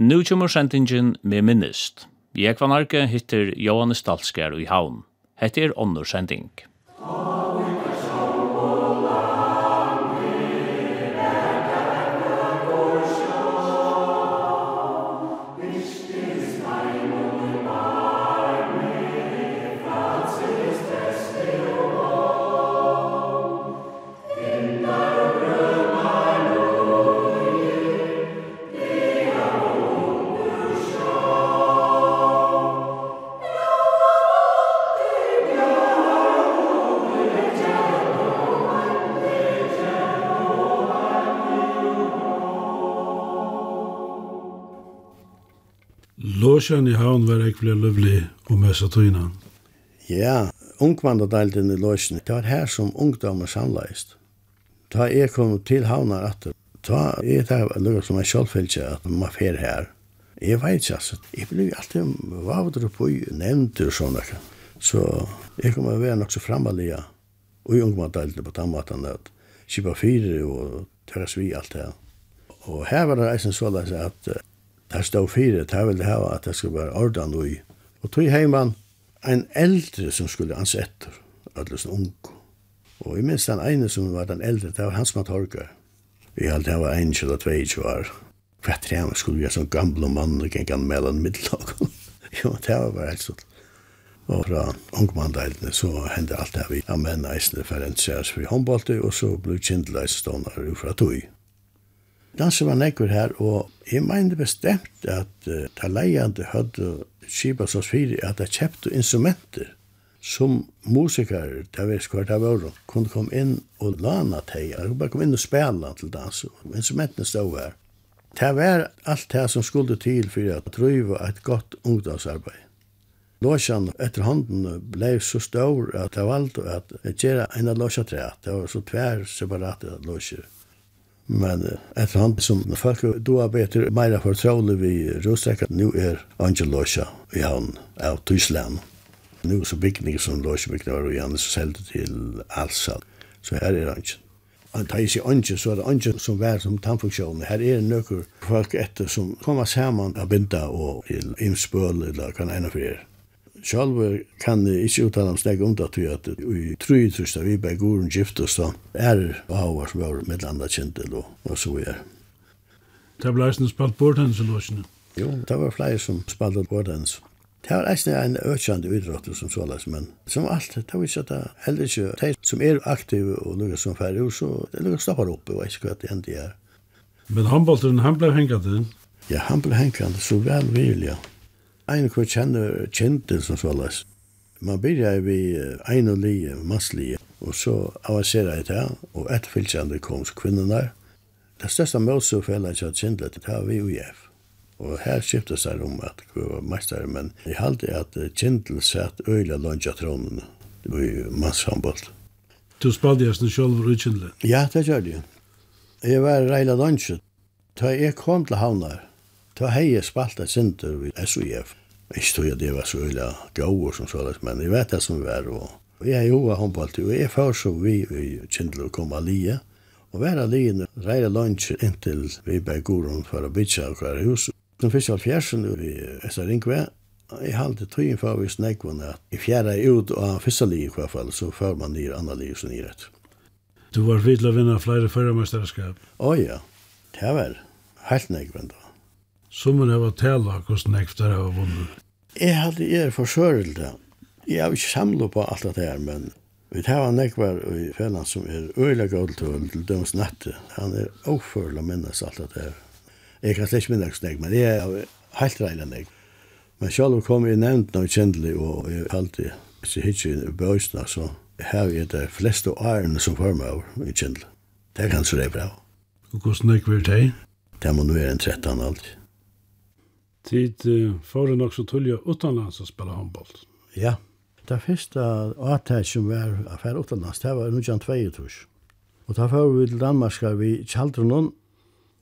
Nu kommer sendingen med minnest. Jeg var narki hittir Johannes Dalskjær i havn. Hette er onnur sending. Lorsjøen i havn var jeg ble løvlig og mest av tøyene. Ja, ungvandredelten i Lorsjøen, det var her som ungdommer samleist. Da jeg kom til havna etter, da er det noe som jeg selv følte at man fer her. Jeg vet ikke, altså. Jeg ble alltid vavdre på i nevnter og sånne. Så jeg kommer å være nok så fremalige og i ungvandredelten på den at kjipa fire og tørres vi alt det. Og her var det eisen så at Det stod fire, det ville ha at det skulle være ordan og i. Og tog heimann en eldre som skulle ansetter, ødels ung. Og i minst den ene som var den eldre, det var hans matorga. Vi hadde det var en kjell og tvei år. Hva tre han skulle vi ha sånn gamle mann og gikk han mellom middelag. jo, det var bare helt sånn. Og fra ungmanndeilene så hendte alt det vi anmenn eisene for en seas for håndbolte, og så ble kjindleis stående fra tog. Dansen var nekkur her, og jeg mener bestemt at uh, ta leiande hadde skipa som fyrir at jeg kjepte instrumenter som musikere, det var skvar det var, kunne komme inn og lana teg, jeg bare komme inn og spela til dans, og instrumentene stod her. Det var alt det som skulle til for at driva et godt ungdomsarbeid. Låsjan etter hånden ble så stor at jeg valgte at jeg gjør en av låsja det var så tvær separate låsjer. Men etter han som folk då arbeider meira fortrolig vi rostrekka, nu er Angelosja i havn av Tyskland. Nu så bygninger som Losjebygninger var og gjerne så selte til Alsa. Så her er Angel. Og da jeg sier så er det Angel som vær som tannfunksjonen. Her er nøkker folk etter som kommer sammen av binda og til imspøl eller kan enn for er. Sjálv kan jeg ikke uttale om snakk om det, at i tru trus da vi bare går og gift oss da, er avvar som var med landa kjentel og, og så er. Det ble eisen spalt bordhens i låsene? Jo, det var flere som spalt bordhens. Det var eisen en økjande idrott som så såles, men som alt, det var ikke at det heller ikke, de som er aktive og lukker som færre, så det lukker stoppar oppe og ikke hva det hendte er. Men handbollen, han ble hengat inn? Ja, han ble hengat så vel vil, Ja en kvar kjenner kjente som såles. Man byrja vi ein og lige, masslige, og så avansera jeg til, og etterfylkjande kom kvinnerna. Det største målsofella jeg kjente det har vi og jeg. Og her skiftes det om at vi var mestere, men jeg halte at kjente satt øyla lunja tronen. i var. Du spalte jeg sin sjølv og kjente? Ja, det gjør det. Jeg var reila lunja. Da jeg kom til havnar, da hei jeg spalte et sinter ved Ikke tog jeg det var så øyla gauer som såles, men jeg vet det som var. Og jeg er jo av håndballt, og jeg får så vi i Kindle og kom av lie. Og hver av reire lunch inntil vi bare går om for å bytja av hver hus. Den første av fjersen i Esa Ringve, jeg halte tøyen for vi snakvane at i fjerde ut av første li i hvert fall, så får man nyr andre li som nyr Du var vidla vinna flere førermesterskap. Å oh, ja, det var helt nekvendt. Som er av tala hvordan nektar har vunnet. Jeg hadde er forsørelse. Jeg har ikke samlet på alt det her, men vi tar han nekvar i fennan som er øyla gåldtøven til til døms natte. Han er oførlig å minnes alt det her. Jeg kan slett ikke minnes nek, men jeg er helt reila nek. Men selv kom jeg nevnt noe kjendelig, og jeg har halte ikke hitje i bøysna, så har jeg det fleste årene som får meg over i kjendelig. Det er kanskje det er bra. Og hvordan nek var det? Det må nå være en trettan alltid. Tid uh, får nok så tullja utanlands å spille håndboll. Ja. Det første avtatt som var affær utanlands, det var 1922. Og da får vi til Danmark vi kjaldrunnen,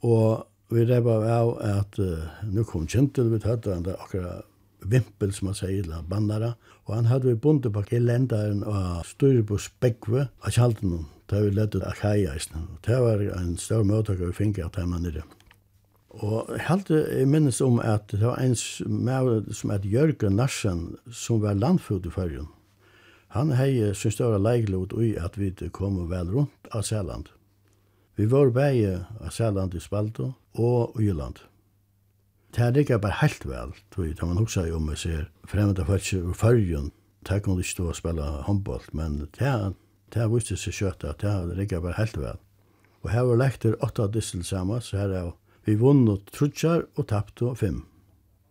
og vi reba av at uh, nu kom kjentil, vi tatt han akkurat vimpel som man sier, la bandara, og han hadde vi bundet bak i lendaren og styrir på spekve av kjaldrunnen, da vi lette akajaisen. Og det var en stor møtak vi finket av dem nere. Og helt jeg minnes om at det var en som et Jørgen Narsen som var landfød i førjen. Han hei sin større leiklod i at vi kom vel rundt av Sæland. Vi var bæge av Sæland i Spalto og i Jylland. Det er ikke bare helt vel, tror jeg, da man også jo om jeg ser fremmede folk ur førjen. Det kunne ikke stå og spille håndbolt, men det her viste seg kjøtt at det her ligger bare helt vel. Og her var lekter åtta dissel sammen, så her er jo Vi vunnu trutjar og tapptu fem.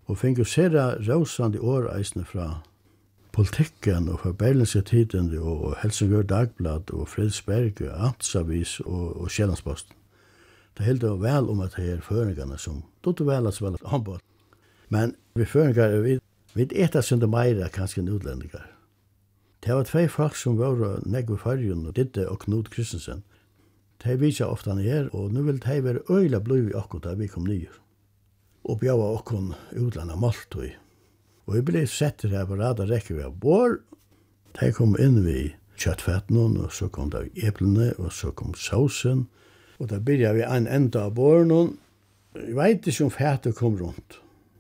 Og fengu sera rausandi år åreisene fra politikken og fra Berlinske tiden og Helsingør Dagblad og Fredsberg og Antsavis og, og Kjellandsposten. Det held det vel om at det er føringene som dotter vel at spiller handball. Men vi føringar er vi vi etter sinde meira kanskje enn utlendinger. Det var tvei folk som var negg fargen og ditte og Knut Kristensen – De vitja ofta han her, og nu vil de være øyla blod i okkur da vi kom nyer. Og bjava okkur utlanda maltøy. Og vi ble sett her på rada rekke vi av bor. De kom inn vi kjøttfettene, og så kom det eplene, og så kom sausen. Og da byrja vi ein enda av båren. Jeg veit ikke om fettet kom rundt,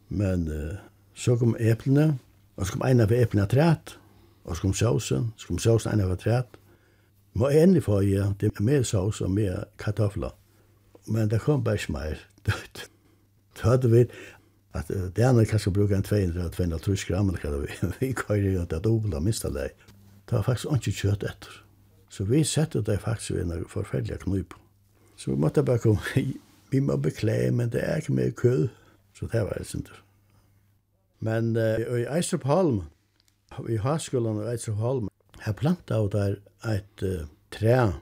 men uh, så kom eplene, og så kom en av eplene træt, og så kom sausen, så kom sausen en av træt, Må jeg endelig få ja. det er mer saus og mer kartofler. Men det kom bare smær. Så hadde vi at det andre kanskje bruker en 200-200 gram, eller hva vi, vi kører jo til minst av det. Det var faktisk ikke kjøtt etter. Så vi sette det faktisk i en forferdelig knyp. Så vi måtte bare komme, vi må beklage, men det er ikke mer kød. Så det var det sinter. Men uh, i Eistrup Holm, i Haskolan og Eistrup Holm, her planta ut der ett uh, træ.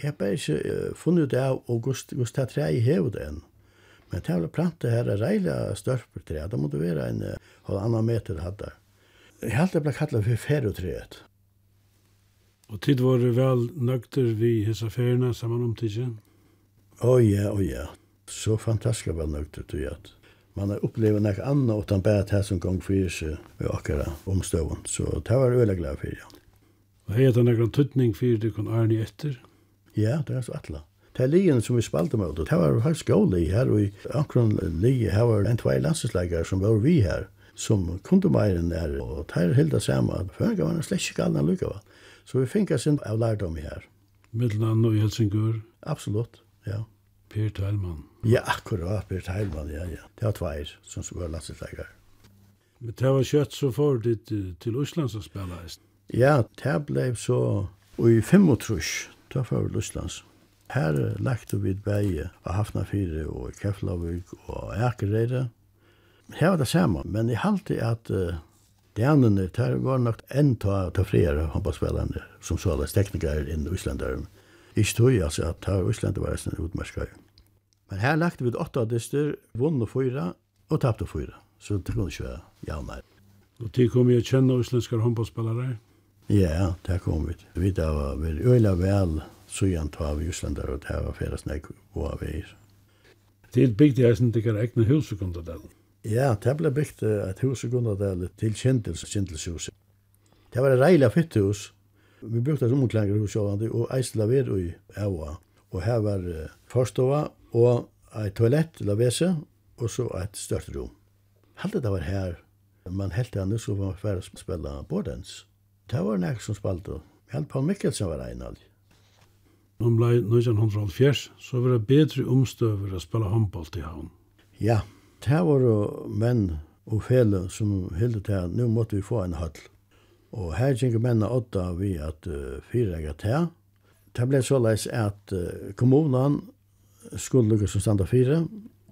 Jeg har bare ikke uh, funnet ut av og gust, det træ i hevet enn. Men det har planta her er reile størper træ. Det måtte være en uh, halvannan meter hatt der. Jeg har alltid ble kallet for ferotreet. Og tid var det vel nøkter vi hessa ferierna saman om tidsen? Å oh, ja, å oh, ja. Så fantastisk vel nøkter til at man har opplevd noe annet utan bare det som gång fyrir seg ved akkurat omstående. Så det var jeg veldig glad for, ja. Og hei det nekran tuttning fyrir det kon Arne etter? Ja, det er så atla. Det er lijen som vi spalte med, det var her skåli her, og i akkurat lije her var en tvei landsleikar som var vi her, som kunde meiren er, og det er hilda samme, at føringa var en slett ikke galna lukka var. Så vi finka sin av lærdom her. Middelan og Helsingør? Absolutt, ja. Per Teilmann? Ja, akkurat, Per Teilmann, ja, ja. Det var tveir som var landsleikar. Men det var kjøtt så for ditt til Oslands å spela eist? Ja, det ble så i 35, da var vi Luslands. Her lagte vi et bæge av Hafnafire og Keflavik og Akereire. Her var det samme, men jeg halte at uh, de andre der var nok enn ta, ta flere håndballspillerne som såles teknikere inn i Islanderen. Ikke tog jeg altså at ta Øslandere var en utmerskere. Men her lagte vi et åtta dyster, vunn fyra, og tappte fyra. Så det kunne ikke være jævnere. Og til kom jeg kjenne islandske håndballspillere? Ja, det kom vi. Vi da var vel øyla vel, så igjen tar vi Jøslander, og det var fyrir snakk og av veier. Til bygde jeg sin tikkar egna hus i Gundadalen. Ja, det ble bygd et hus i Gundadalen til Kjentels, Kjentelshuset. Det var et reila fitt hus. Vi brukte et omklanger hus og eist laver i Ewa. Og her var uh, forstova og et toalett, lavese, og så et størt rom. Halte det var her. Man helt han nu så var man færre spela bordens. Det var nek som spalte. Helt Paul Mikkelsen var ein alg. Om blei 1904, så var det bedre omstøver å spille håndball til havn. Ja, det var menn og fele som hilde til at nå måtte vi få en høll. Og her kjenker mennene åtta vi at uh, fyra eget. Det ble såleis at uh, kommunen skulle lukke som standa fire,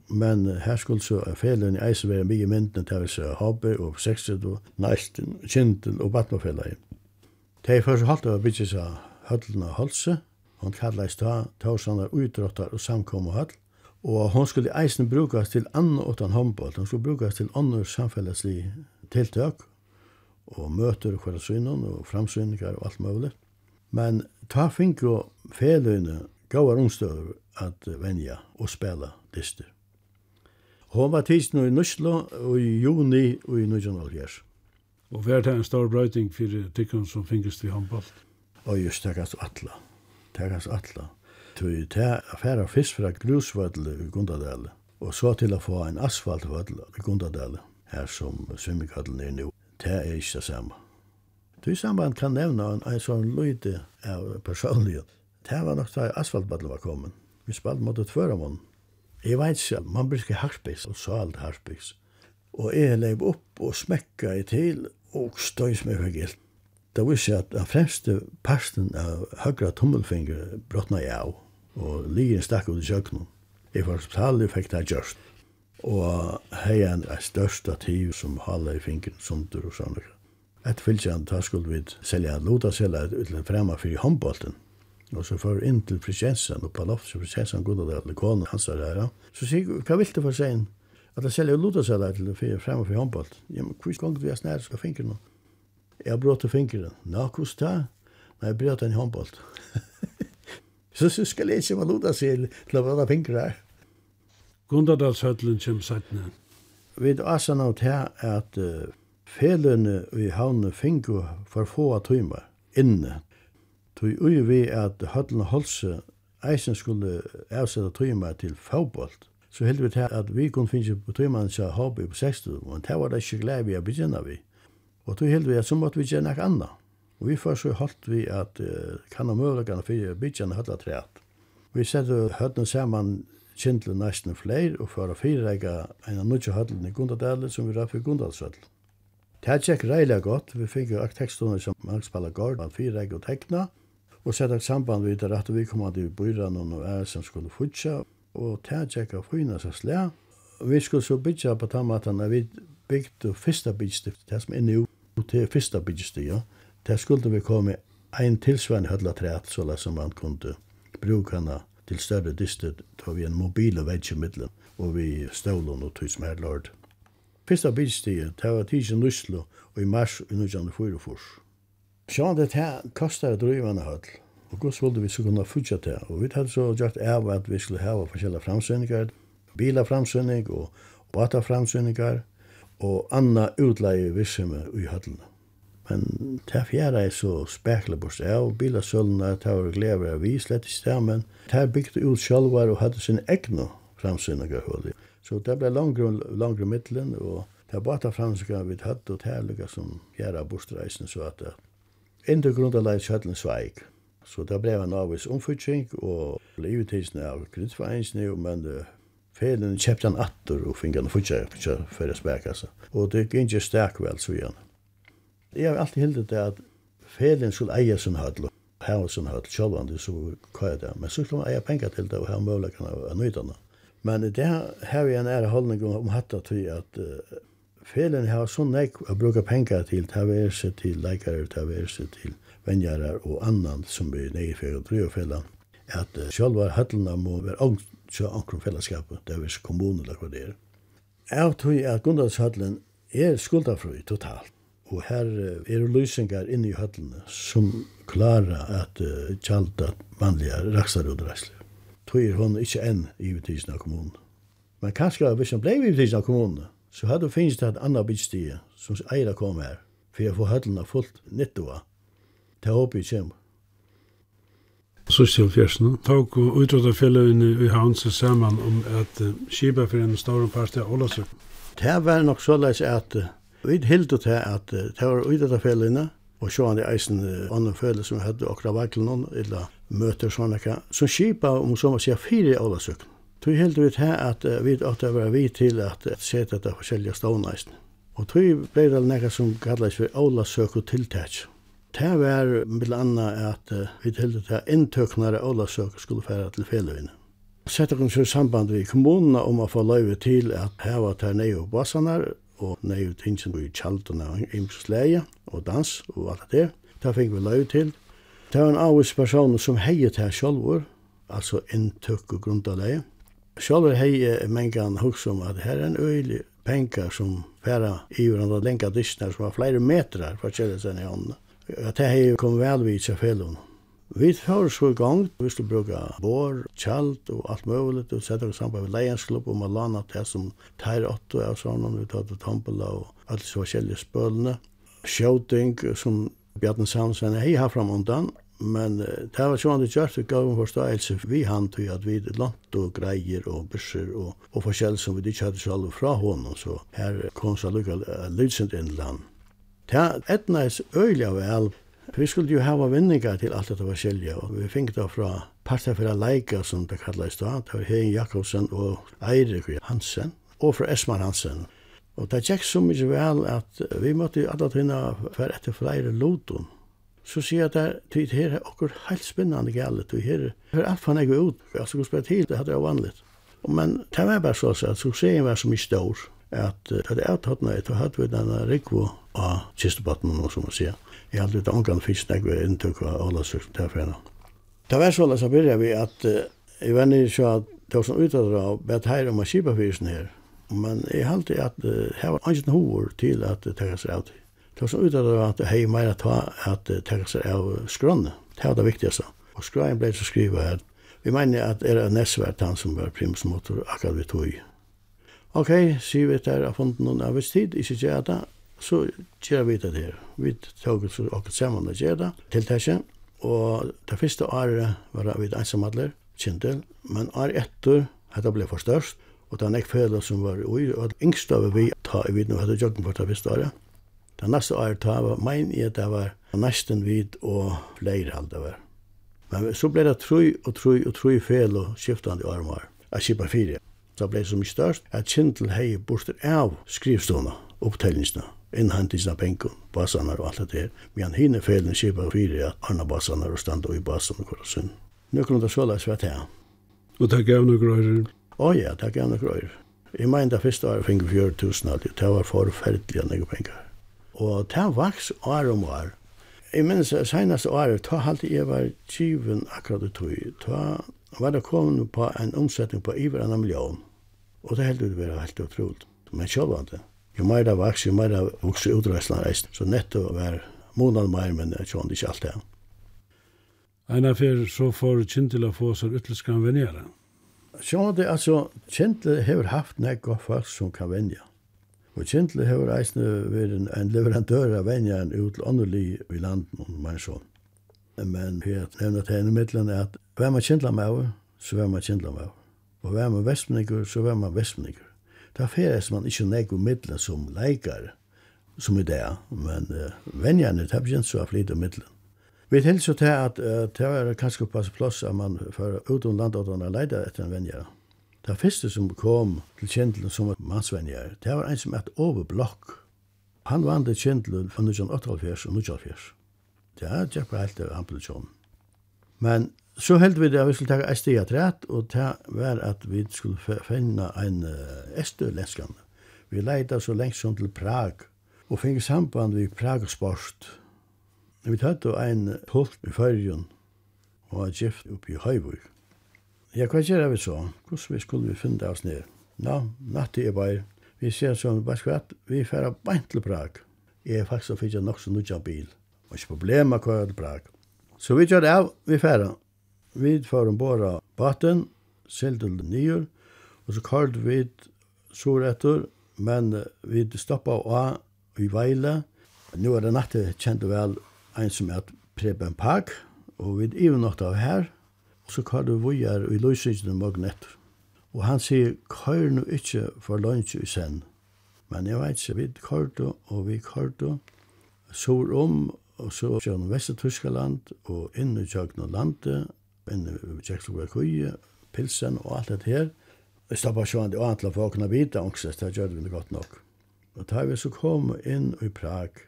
men her skulle så felen i eisen være mye myndene til å se Habe og 60 og Neisten, Kintel og Batmafellet. Det er først halte å bygget seg høllene Holse. Hun kallet i stad Tausander utråttar og samkommer høll. Og hun skulle eisen brukes til annen åttan håndboll. Hun skulle brukes til andre samfelleslige tiltak og møter og hverandre synen og framsyninger og alt mulig. Men ta fink og feløyne gavar omstøver at venja og spela dyster. Hon var tidsen i Nuslo i juni i 1990. Og hva er det en stor brøyting for tikkene som finnes til håndballt? Og just det er atla. Det er atla. Tøy det affæra fisk fra grusvødel i Gundadale, og så til å få en asfaltvødel i Gundadale, her som svimmikallen er nå. Det er ikke det samme. Tøy samband kan nevna en, en sånn løyde av personlighet. Det var nok da asfaltvødl var kommet. Vi spalte mot et føremånd Jeg vet ikke, man bruker harspiks og salt harspiks. Og jeg leip opp og smekka i til og støys meg for gilt. Det var jeg at den fremste parsten av høyre tommelfinger brottna jeg av, og ligen stakk ut i kjøkkenen. Jeg var hospital, jeg fikk det gjørst. Og hei en er størsta tiv som hala i fingeren, sundur og sånne. Et fylkjent, da skulle vi selja en lotaselja ut fremme for i håndbolten. Og så får inn til prinsessan, og på loft, så prinsessan går der til konen hans der her. Så sier jeg, hva vil du for seg At jeg selger luta seg der til å fyre frem og fyre håndbolt. Ja, men hvor gong du er snær, skal finke noe? Jeg har brått til fingrene. Nå, hvordan da? Nei, jeg brått en håndbolt. så, så skal jeg ikke være luta seg til å brått fingrene her. Gundadalshøtlen kommer sættene. Vi er også nå til at uh, felene i havnet finko for få av tøymer inne Tui ui vi at Høllene Holse eisen skulle avsette tøymer til fagbolt, så heldig vi til at vi kunne finnes på tøymerne til hobby på 60, men det var det ikke glede vi å begynne vi. Og tøy heldig vi at så måtte vi gjøre noe annet. Og vi først så holdt vi at uh, kan og mølagene for å begynne en høyla treat. Vi sette høyden sammen kjentlig nesten fleir og for å fyrreika en av nødja høyden i Gundadalen som vi raff i Gundalsødlen. Det er tjekk reilig godt. Vi fikk jo arkitektstående som Max Palagård, han fyrreik og tekna, og sette samband vid det at vi kom at byrån og er som skulle futsa, og tætjekka fyrna seg slæ. Vi skulle så bytja på tammatan at vi bygde fyrsta byggstift, det som er nu, til fyrsta byggstift, ja. Det skulle vi komme ein tilsvarende hødla træt, så som man kunne bruke henne til større dyster, tar vi en mobil og vetsje middelen, og vi stålen og tog smerlord. Fyrsta byggstift, det var tidsen Nuslo, og i mars i 1944. Sjån det her kostar drivane høll. Og gos skulle vi så kunne futja til. Og vi hadde så gjort av at vi skulle hava forskjellige framsynningar, bila framsynning og bata framsynningar, og anna utleie vissime i høllene. Men det fjerde er så spekla bort av, bilasølene, det var glever av vi, slett i stemmen. Det bygde ut sjølvar og hadde sin egne framsynninger høll. Så det ble langre og langre middelen, og det var bare framsynninger vi hadde, og det er lykka som gjerne bortreisen, så at det Enda grunderleis kjøtlen sveik. Så det ble en avvis omfutting, og livetidsen av kreditforeningsene, men uh, felen kjøpte han atter og finner han fortsatt for å speke seg. Og det gikk ikke sterk vel, så igjen. Jeg har alltid hildet det at felen skulle eie sin høtl, og hava sin høtl, sjølvande, så hva er det. Men så skulle man eie penger til det, og hava mulighetene av nøytene. Men det har vi en ære holdning om hatt at vi at uh, Felen har så nek å bruke penger til taverse, til leikare, taverse, til venjarar og annan som vi nekk for å drive felen, at uh, sjálva høllene må være ångsja ankrum fellesskapet, det er viss kommunen eller hva det er. Jeg tror at Gundalshøllen er skuldafrøy totalt, og her uh, er løsningar inne i høllene som klara at uh, at vanlige raksar og dreisler. Tror hun ikke enn i vitisen av kommunen. Men kanskje hvis hun ble i vitisen av kommunen, Så hadde det finnes det et annet bygdstige som eier kom her, for jeg får høtlene fullt nyttoa. Det håper jeg kommer. Sosial til fjersen, tog og utrådde i Hansen sammen om at uh, Kiba for en stor part av Ålasøk. Det var nok så såleis at uh, vi hilde til at uh, det var utrådde fjellene, og så han i eisen andre følge som hadde akkurat vakkelen, eller møter sånne, som Kiba om som å si fire i Ålasøkken. Tui held vi til at vi åtte vera være vi til at sette ta forskjellige ståneisen. Og tui blei det nekka som kalles for ålasøk og tiltak. Det var med anna at vi til at inntøknere ålasøk skulle færa til feløyene. Sette oss i samband við kommunene om å få løyve til at heva tar ned og bassanar og ned tingene i kjaldene og imsleie og dans og alt det. Det fikk vi løyve til. Det var en avvis person som heiet her sjolvor, altså inntøk og grunnleie. Sjálfur hei mengan hugsa om at her er en øylig penka som færa i hverandre lenga dysner som var flere metrar for kjellet kjelletsen i hånden. At det hei kom vel vid seg fellon. Vi tar så i gang, vi skulle bruka bor, kjalt og alt mulig, og sette oss sammen med leiensklubb om å lana det som tar åtto av sånn, vi tar til Tampela og alt så kjellige spølene. Sjåting som Bjarten Sandsen hei har fram undan, Men det var sånn det kjørt, vi gav en forståelse vi han til at vi langt og greier og busser og, og forskjell som vi ikke hadde selv fra hånden så her kom så lukka lydsent inn land. Det er etna er øyelig av vel Vi skulle jo hava vinningar til alt dette forskjellige, og vi fikk det fra parter fra Leika, som det kallet i da, det var Hegen Jakobsen og Eirik Hansen, og fra Esmar Hansen. Og det gikk så mye vel at vi måtte jo alle tøyna for etter flere lotum så sier jeg at det her er okkur heilt spinnande gale, det her er alt for nek ut, altså hvor spett til, det hadde jeg vanligt. Men det var bare så at suksessen var så mye stor, at det hadde avtattna et, og hadde vi denne rikvo av kistebotten, som man sier. Jeg hadde litt omgang fisk nek ved inntøk av alle Ålandsrykten til fjerne. Det var så at så begynte vi at jeg var nere så at det var sånn utadra av bedt her om å kipa fysen her, men jeg halte at her var ikke hovor til at det takk seg av til. Det var så ut at det hei meira ta at tenka seg av skrønne. Det var det viktigaste. Og skrønne ble så skriva her. Vi mener at er det nesvært han som var primusmotor akkurat vi tog. Ok, sier vi der har funnet noen arbeidstid, ikke gjør det, så gjør vi det her. Vi tog oss akkurat sammen og gjør det, til tiltakje. Og det første året var vi ensamadler, kjentel, men året etter, dette ble for størst, og det var nekk fela som var ui, og yngst av vi, ta i vidno, hette jokken for det første året. Det neste året ta var mein i at det var nesten vid og flere halv det var. Men så ble det tru og tru og tru fel og skiftande armar. Jeg kippa fire. Så ble det så mye størst at Kintel hei borster av skrivstående opptellingsene innhentelsen av penken, basanar og alt det der. Men hinne felen kippa fyrir at Arna basanar og standa i basan og kvar sunn. Nå kunne det såleis her. Og takk av noen grøyre? Å ja, takk av noen grøyre. Jeg mener det første året fikk vi 4000 alt, det var forferdelig av noen penger. Og det vaks år om år. Jeg minns seneste året, ta halte jeg var tjiven akkurat i tog. Ta var det kommet på en omsetning på iver enn en million. Og det heldt ut å være helt utrolig. Men sjálf var det. Jo mer det vaks, jo mer det vaks i utreisland reist. Så netto var månad mer, men jeg kjønne ikke alt det. En affær så får Kjentila få seg ytterligere venjere. Ja, det altså, Kintil har haft nek godt folk som kan venja. Og Kindle har eisne vært en leverandør av venjaren ut til åndelig i landen, om man så. Men her nevner til henne middelen er at hver man Kindle med, så hver man Kindle med. Og hver man vestmennikker, så hver man vestmennikker. Da feres man ikke nek om middelen som leikar, som i det, men uh, venjaren er tabbjent så av flit om middelen. Vi hilser til at uh, det var kanskje på plass at man for utom landet og leida etter en venjaren. Det første som kom til kjentelen som var mannsvenjer, det var en som et overblokk. Han vann til kjentelen fra 1988 og 1988. Det er ikke bare helt av ampulasjonen. Men så held vi det at vi skulle ta et sted rett, og det var at vi skulle finne en estølenskene. Vi leita så lengst som til Prag, og fikk samband vi Prag Sport. Vi tatt en pult i Førjen, og var gift oppe i Høyvøk. Ja, hva gjør vi så? Hvordan vi skulle vi finne oss ned? Ja, natt i bare. Vi ser sånn, hva skal vi fære beint til Prag. Jeg er faktisk å finne nok som nødja bil. Og ikke problem med hva til Prag. Så vi gjør det av, vi fære. Vi får ombord av baten, selv til nyer, og så kallte vi sår etter, men vi stoppa av i Veile. Nå er det natt, jeg kjente vel en som er Preben Park, og vi er i natt av her, så kallar vi er i løsningen morgen etter. Og han sier, kør nå ikke for lunsje i sen. Men jeg vet ikke, vi kørte og vi kørte. Så om, og så gjennom Vest-Tyskaland og inn i Tjøkna landet, inn i Tjekkoslovakia, Pilsen og alt det her. Jeg stoppet sånn, og antla for å kunne vite, og det gjør vi det godt nok. Og da vi så kom inn i Prag,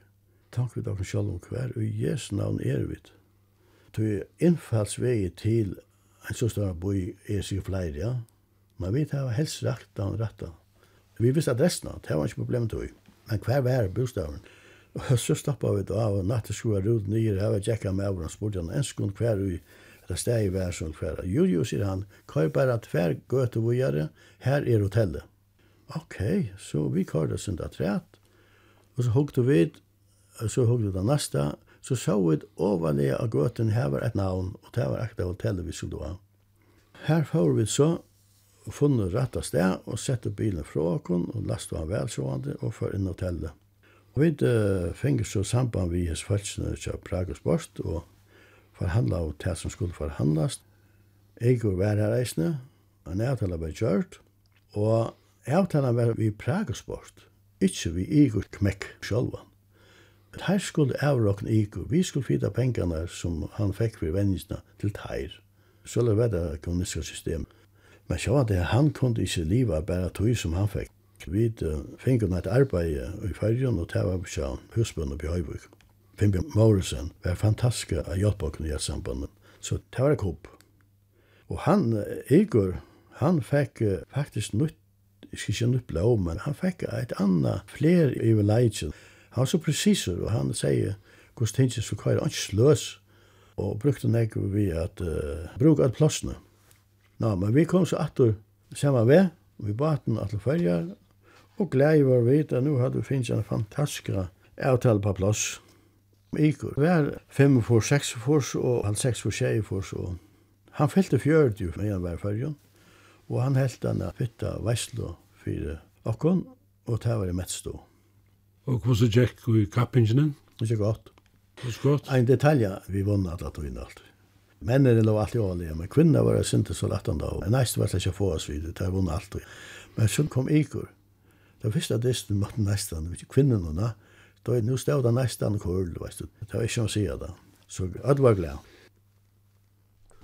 tank vi dere selv om hver, og i Jesu navn er vi. Det er innfallsvei til en så stor boi er sig flere, ja. Men vi tar helst rakt og rett. Vi visste adressen, det var ikke problemet til. Men hver var bostaven? Og så stoppet vi da og natt skulle jeg rute nye, jeg var tjekka med over, og spurte han, en skund hver ui, det steg i hver sekund hver. jo, sier han, kar bare tver gøte vi gjøre, her er hotellet. Ok, så vi kar det sin atræt, og så hukte vi, og så hukte vi det neste, så så vi ovan i av gøten her var et navn, og det var ekte hotellet vi skulle ha. Her får vi så funnet rett av sted, og sette bilen fra åkken, og lastet han velsående, og for inn hotellet. Og vi uh, finner så samband vi hos følelsene til Prag Bort, Sport, og forhandla og det som skulle forhandlas. Jeg går vær her reisende, en avtale var kjørt, og avtalen var vi Prag Bort, ikke vi Igor Kmekk sjølvan at her skulle avrokken iku, vi skulle fita pengene som han fikk for vennisna til teir. Så det var det kommunistiska system. Men så var det han kunde ikke liva bare tog som han fikk. Vi uh, fikk et arbeid i fyrjen og det var på husbund på i Høyvuk. Fimbi Morrison var fantastisk av hjelpåkken i sambandet. Så det var kopp. Og han, Igor, han fikk uh, faktisk nytt, jeg skal ikke nytt blå, men han fikk et annet fler i leitjen. Han var så precisur, og han sier hvordan tingene skulle kjøre han sløs, og brukte nek vi at uh, bruke alle plassene. Nå, men vi kom så atter sammen ved, vi baten alle følger, og glede var vi at nå hadde vi finnes en fantastisk avtale på plass. Iker var fem for seks for, og han seks for 6 for, og han fyllte 40 med en hver følgen, og han helt denne fitta veislo for okkon, og det var i mettstå. Og hvordan så gikk i kappingene? Det Ikke godt. Det Ikke godt? En detalj, vi vunnet at det var alt. Mennene lå alltid ålige, men kvinner var syntes så lett enda. Men næste var det ikke få oss videre, det var vunnet alltid. Men så kom Igor. Det første disten måtte næsten, kvinnerne da, da er nå stod det næsten kål, vet du. Det var ikke å si det. Så jeg var glad.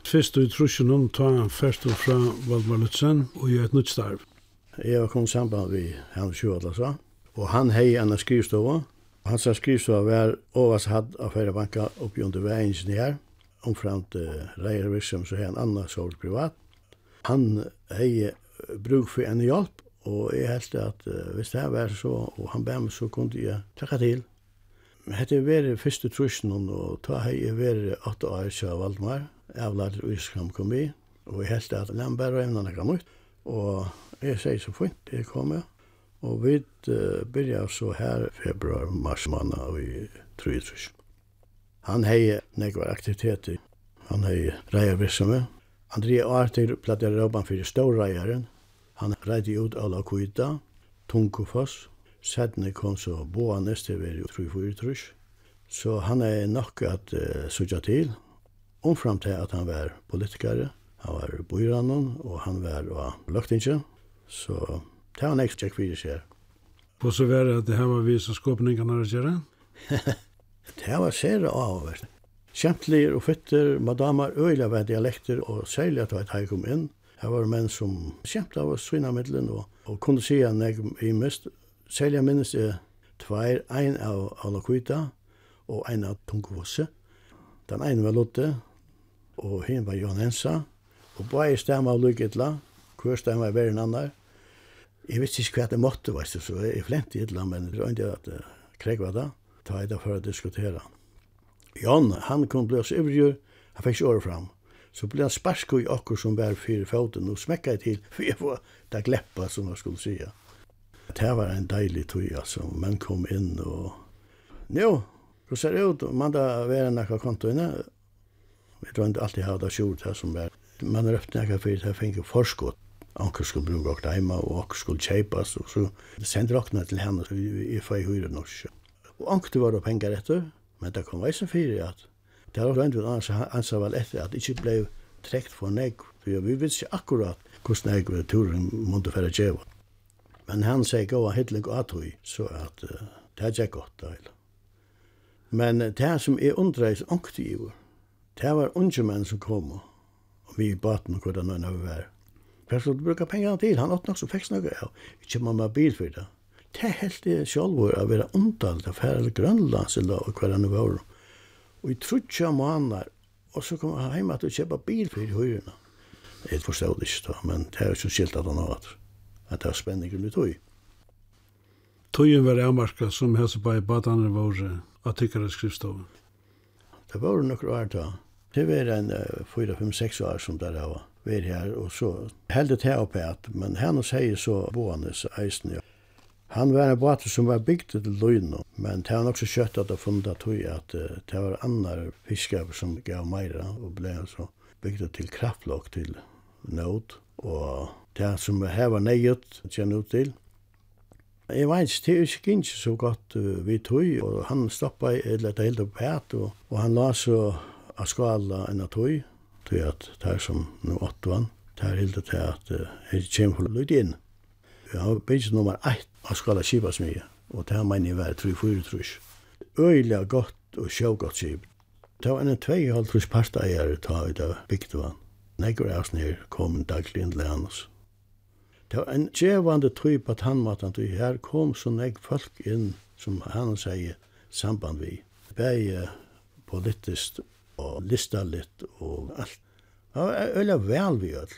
Først i trusjen om ta han først og fra Valdmar Lutzen og gjør et nytt starv. Jeg kom sammen med han Sjøvald, altså. Og han hei en skrivstova. Hans skrivstova var ovas hatt av færre Banka oppi under veien her. Omframt uh, Reirevirksam så hei en annan sol privat. Han hei bruk for en hjelp, og jeg helst at uh, hvis det var så, og han bæm, så kunne jeg takka til. Hette veri fyrste trusjen, og ta hei veri 8 år av Valdemar, avladet og iskram kom i, og jeg helst at han bæra evna nekka nytt, og jeg sier så fint, det kom jeg, Og vi uh, byrja så her februar, mars manna i Trøytrys. Han hei nekvar aktiviteter. Han hei reier virksomhet. Andrea Artig plattar råban fyrir stórreieren. Han reiti ut ala kuita, Tunkofoss. Sedne kom så Boanes til veri Trøytrys. Så han er nok at uh, sutja til. Omfram til at han var politikare. Han var boiranon og han var uh, løgtingje. Så Det var nekst jeg fyrir seg. Og så var det at det her var vi som skåpningarna å gjøre? det var sér avvært. Kjentlir og fytter, madamar, øyla var dialekter, og særlig at det var kom inn. Her var menn som kjent av oss svina middelen, og, og kunne si at jeg i mest, særlig minnes jeg tveir, ein av Alakuita, og ein av Tungovosse. Den ene var Lotte, og henne var Johan Hensa, og bare stemmer av Lugitla, hver stemmer var en annar. Jeg visste ikke hva det måtte, veist du, så jeg flent i et men det var ikke at uh, Craig var da, ta i det for å diskutere. Jan, han kom blås øvrige, han fikk ikke året fram. Så ble han sparsk i akkur som var fyra foten, og smekka jeg til, for jeg var det gleppa, som jeg skulle sige. Det var en deilig tøy, altså, menn kom inn og... Jo, så ser det ut, man da var en akkurat konto inne. jeg tror ikke alltid jeg hadde skjort her som var, man røpte nekka fyrir, jeg fikk forskott Anker skulle bruke och hemma og anker skulle köpas og så sände rakna til henne så vi är i høyre norsk. Og anker var det penger etter, men det kom väsen för at det var ändå annars ansåg vel etter at det inte blev träckt för nej for vi vet ikke akkurat hvordan snägg vi turen måtte för att. Men han säger gå hitlig och atoj så at uh, det er ikke godt, da. Men det som er undreis undrar i år, Det var unge menn som kom og vi i baten og hvordan han vi var Hva skal du bruke pengene til? Han åtte nok så fikk snakka ja, Ikke man med bil for det. Det helt det selv å være omtalt av færre grønlands i dag og han var. Og i trutja måneder, og så kom han hjemme at å kjøpe bil for høyrene. Jeg forstod det ikke da, men det er jo ikke skilt at han har vært. At det er spenning i tog. Tøyen var avmarska som helse på i badaner våre av tykkere skrivstoven. Det var nok rart da. Det var en 4-5-6 år som der var vi her, og så heldet her oppe at, men henne sier så boende eisen, ja. Han var en båt som var bygd til Løyno, men det var også kjøtt at det funnet at at det var andre fiskere som gav meira, og ble så bygd til kraftlokk til nød, og det som her var nøyet, kjenne ut til. Jeg vet ikke, det er ikke ikke så godt uh, vi tog, og han stoppet, eller det helt opp og, og han la så av skala enn av tog, tog at der som nå åtte vann, det er hildet til at jeg kommer for å lytte inn. Jeg har bygget nummer 1 av skala kipa smye, og det har meningen jeg vært 3-4 trus. Øyla godt og sjå godt kip. Det var en 2,5 trus parta eier ta ut av bygget vann. Nekker er snir kom daglig inn til hans. Det var en djevande tryg på tannmatan, og her kom så negg folk inn, som han sier, samband vi. Begge politiskt og listalit og alt. Det var øyla vel vi gjør.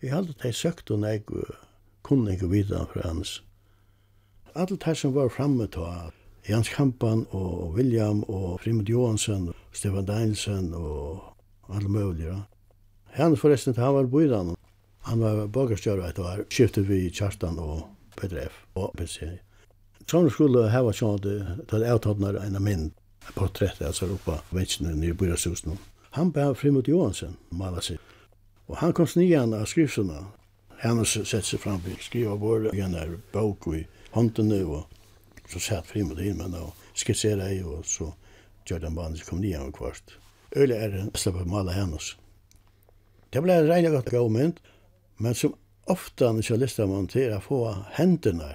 Vi halde at jeg søkte og jeg kunne ikke vita fra hans. Alle de som var framme ta, Jans Kampan og William og Frimund Johansson, Stefan Danielsen og alle mulige. Han forresten, han var bøydan. Han var bakerstjøra et år, skiftet vi Kjartan og Petref og Petref. Sånn skulle hava sånn at det avtattnar en mynd porträtt alltså uppe på väggen i Byrashusen. Han bär Frimut Johansson, måla sig. Och han kom snian av skrifterna. Han har sett sig fram och skriver bort en där bok i hånden nu och så satt Frimut in med och skisserade i och så gjorde han bandet kom nian och kvart. Öle är det av måla hennes. Det blev en rejna gott gåment, men som ofta när jag listar man till att få händerna,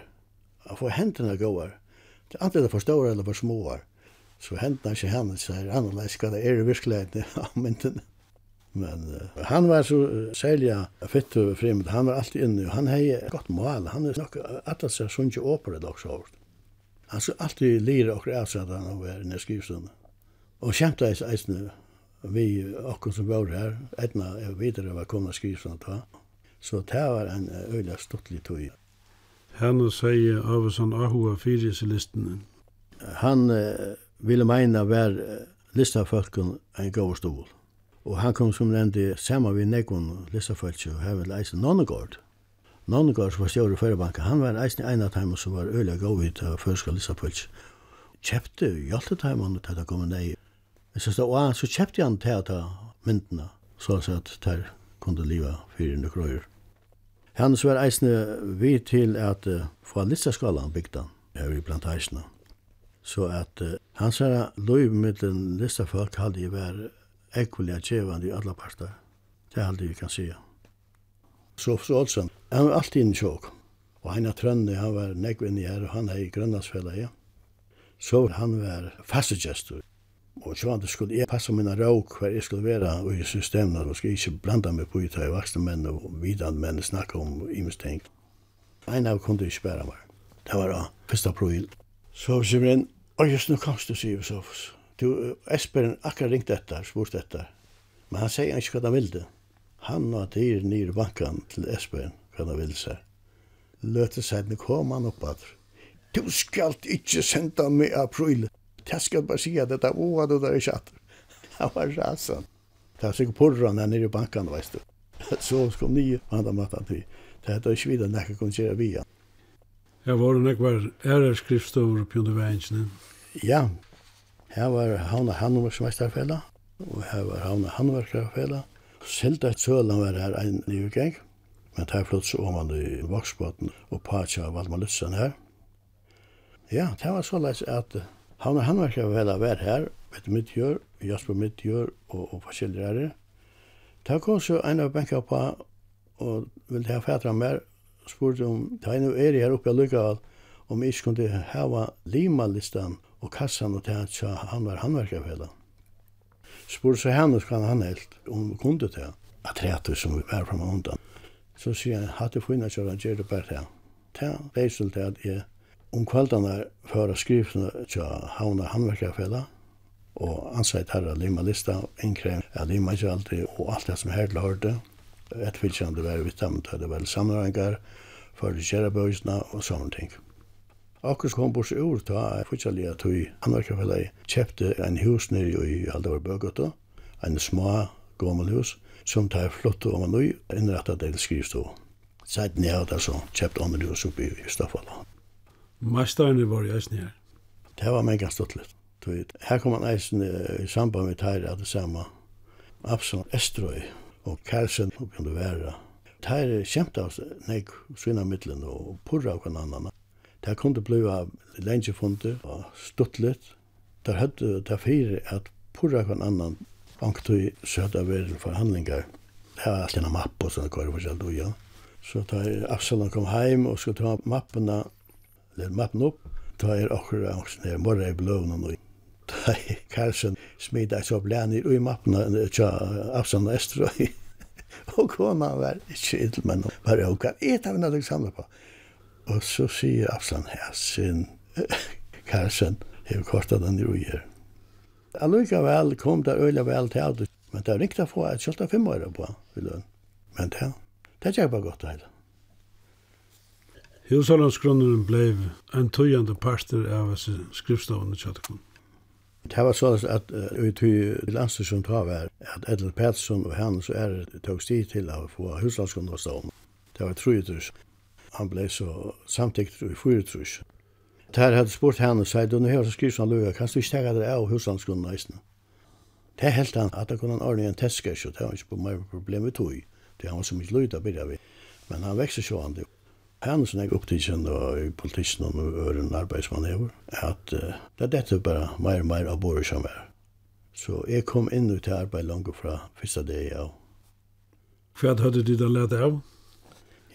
att få händerna gåar. Det är antingen för stora eller för småar. Så hendte han ikke henne, så er annerledes hva det er i virkeligheten av myndene. Men uh, han var så uh, særlig fitt og fremmed, han var alltid inne, og han hei godt mål, han er nok atta seg sånn ikke åpere dag så hård. Han så alltid lira okkur avsatt han av hver nere skrivstunden. Og kjemta eis eisne, vi okkur som var her, etna er videre var kommet skrivstunden ta. Så det var en øyla stuttlig tog. Hannu sier Avesan Ahua fyrisilistene. Han uh, ville meina var listafolken en god stol. Og han kom som nevnte sammen med nekon listafölkju og her vil eisen Nonnegård. Nonnegård som var stjåre Førebanka, han var eisen en av dem som var øyla god vidt av førska listafölkju. Kjepte hjalte teimen til det kom nei. Jeg synes det, og så kjepte han til å ta myndene, så at der kunne liva fyrir nukrøyr. Hans var eisne vi til at uh, få listaskalan bygdan her i plantasjene. Så at uh, hans her løyv mittlen listafolk hadde jeg ekvelig ekvillig tjevande i alla parter. Det halde jeg kan sija. for Olsen, han var alltid inn i sjåk. Og han er trønne, han var nekvinn i her, og han er i Grønlandsfella, ja. Så han var fastegestor. Og så han skulle jeg passe mina råk hver jeg skulle være i systemet, og skulle ikke blanda meg på i tøy vaksne menn og vidande menn snakka om imensteng. Ein av kunde ikke bæra meg. Det var da, 1. april. Så kommer inn Og just nu komst du, sier vi så. Du, Esperen akkurat ringt etter, spurt etter. Men han sier ikke hva han ville. Han og dyr nyr bankan til Esperen, hva han ville seg. Løte seg, nu kom han opp at. Du skal ikke senda meg av april. Jeg skal bare si at dette var du der i kjatt. Han var rasan. Det var sikkert porra han nere i bankan, veist du. Så kom nye, han da matta til. Det er ikke videre, nekka kunne gjøre vi han. Jeg var nok var ære skriftstover på under veien. Ja, her var havna Hannoversmesterfella, og her var havna Hannoversmesterfella. Selta et sølan var her en ny gang, men er flott så man i Voksbåten og Pacha og Valma Lutzen her. Ja, det var så leis at havna Hannoversmesterfella var her, vet Midtjør, Jasper Midtjør og, og forskjellige ære. Det kom så en av benka på og ville ha fætra mer, spurte om, det er er her oppe allukkavel, om jeg ikke kunne hava limalistan og kassan og til så han var handverkarfella. Spurte så henne hva han helt, om hun kunne til at rett som vi var fram og undan. Så sier han, hatt jeg funnet kjøra, gjør det bare til. Til reisel til at jeg om kveldene fører skriftene til havna handverkarfella, og ansett herra limalista, innkrev, ja, alltid, og alt det som her til hørte ett fylkjande var vi tamt, det var de fyrir kjærabøysna og sånne ting. Akkur kom bort ur ta fortsalig at vi anarkafellet kjøpte en hus nere i Haldavar Bøgata, en små gammel hus, som tar flott om man nu innrettet til skrivstå. Sett ner at så kjøpte andre hus oppe i Staffala. Mesterne var jeg her. Det var mega stortlet. Her kom man eisen i samband med Teire at det samme. Absalon Estrøy, og kærsen hun kunne være. Her kjemte oss nek svina middelen og purra av hver annan. Det kunne bli lenge fundet og stuttlet. Det hadde det fire at purra og hver annan angtøy søta ved forhandlingar. Det var alltid en mapp og sånne kvar forskjell og ja. Så da Absalon kom heim og skulle ta mappene, eller mappen opp, da er akkurat angst nere, morra i bløvnen og Karlsson smida så blänir i mappen tja Absalon Estrøy. og kona var ikke idel, men var jo kan eta vi nødvendig samla på. Og så sier Absalon her sin Karlsson, hei kortet den i her. Allukka vel kom det øyla vel til alt, men det er ikke å få et kjølt av fem år på, vil du. Men det, det er bare godt heil. hele. Hushollandsgrunnen blei en tøyende parter av skrifstavene kjøttekon. Det var så att ut i landstyr som tar var at Edel Pettersson og han så er det tog stil til å få huslandskonversation. Det var tru trus. Han blev så samtidigt i fyrtrus. Där hadde spurt henne og sier, du nu har skrivit sån löga, kan du ikke tega dig av huslandskonversation? Det er helt han at han kunne ordne en testkurs och det var ikke på mig problem vi tog. Det var så mye lyd å byrja vi. Men han växer så han det. Hennes nek opptidsen og i politikken om øren arbeidsmann hever, at uh, det er dette bare mer og mer av bor som er. Så jeg kom inn ut til arbeid langt fra første dag av. Hva hadde du da lært av?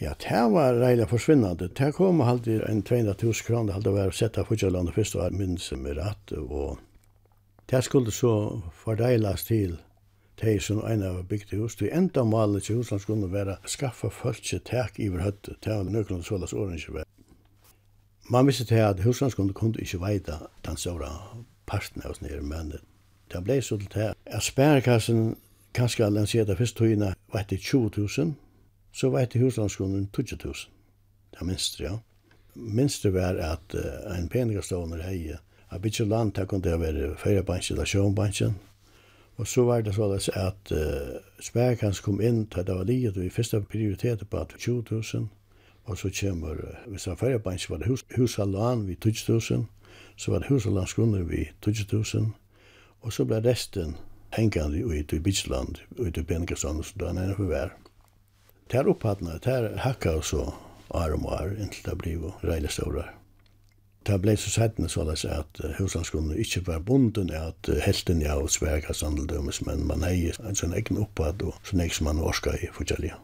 Ja, det var reilig forsvinnende. Det kom alltid en 200.000 kroner, det hadde vært sett av Fudjaland og første år minnes med rett, og det skulle så fordeiles til tei som ein av bygde hus. Det enda malet til husland skulle være skaffa fölkje tak iver høttu. Det var nøkron sålas åren ikke vært. Man visste til at husland skulle kunne ikke veida den stora parten av oss nere, men det ble så til det. At spærkassen kanskje lanserte fyrst tøyina var etter 20 000, så var etter huslandsskolen 20 000. Det er minst, ja. Minst det var at uh, en penigastående hei, at bytje land, det kunne det være feriebansjen eller sjånbansjen, Og så var det sånn at uh, Sperkans kom inn til det var livet og i første prioritet på 20 000. Og så kommer, uh, hvis han færre så var det hus, husalan vid 20 000, så var det husalansgrunner vid 20 000. Og så ble resten hengende ut i Bitsland, ut i Bengasand, så da han er hver. Det er opphattende, det er hakka og så, arm og arm, inntil det blir jo reilig stårar. Det ble så sættende så løs at huslandsgrunnen ikke var bunden at helten av svergasandel dømes, men man heier en sånn egen oppad og sånn egen som man orska i forskjellige.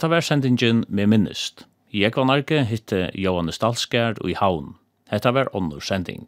Hatta var sendingen med minnest. Jeg var narki hitte Johannes Dalskjær og i Havn. Hetta var onnur sending.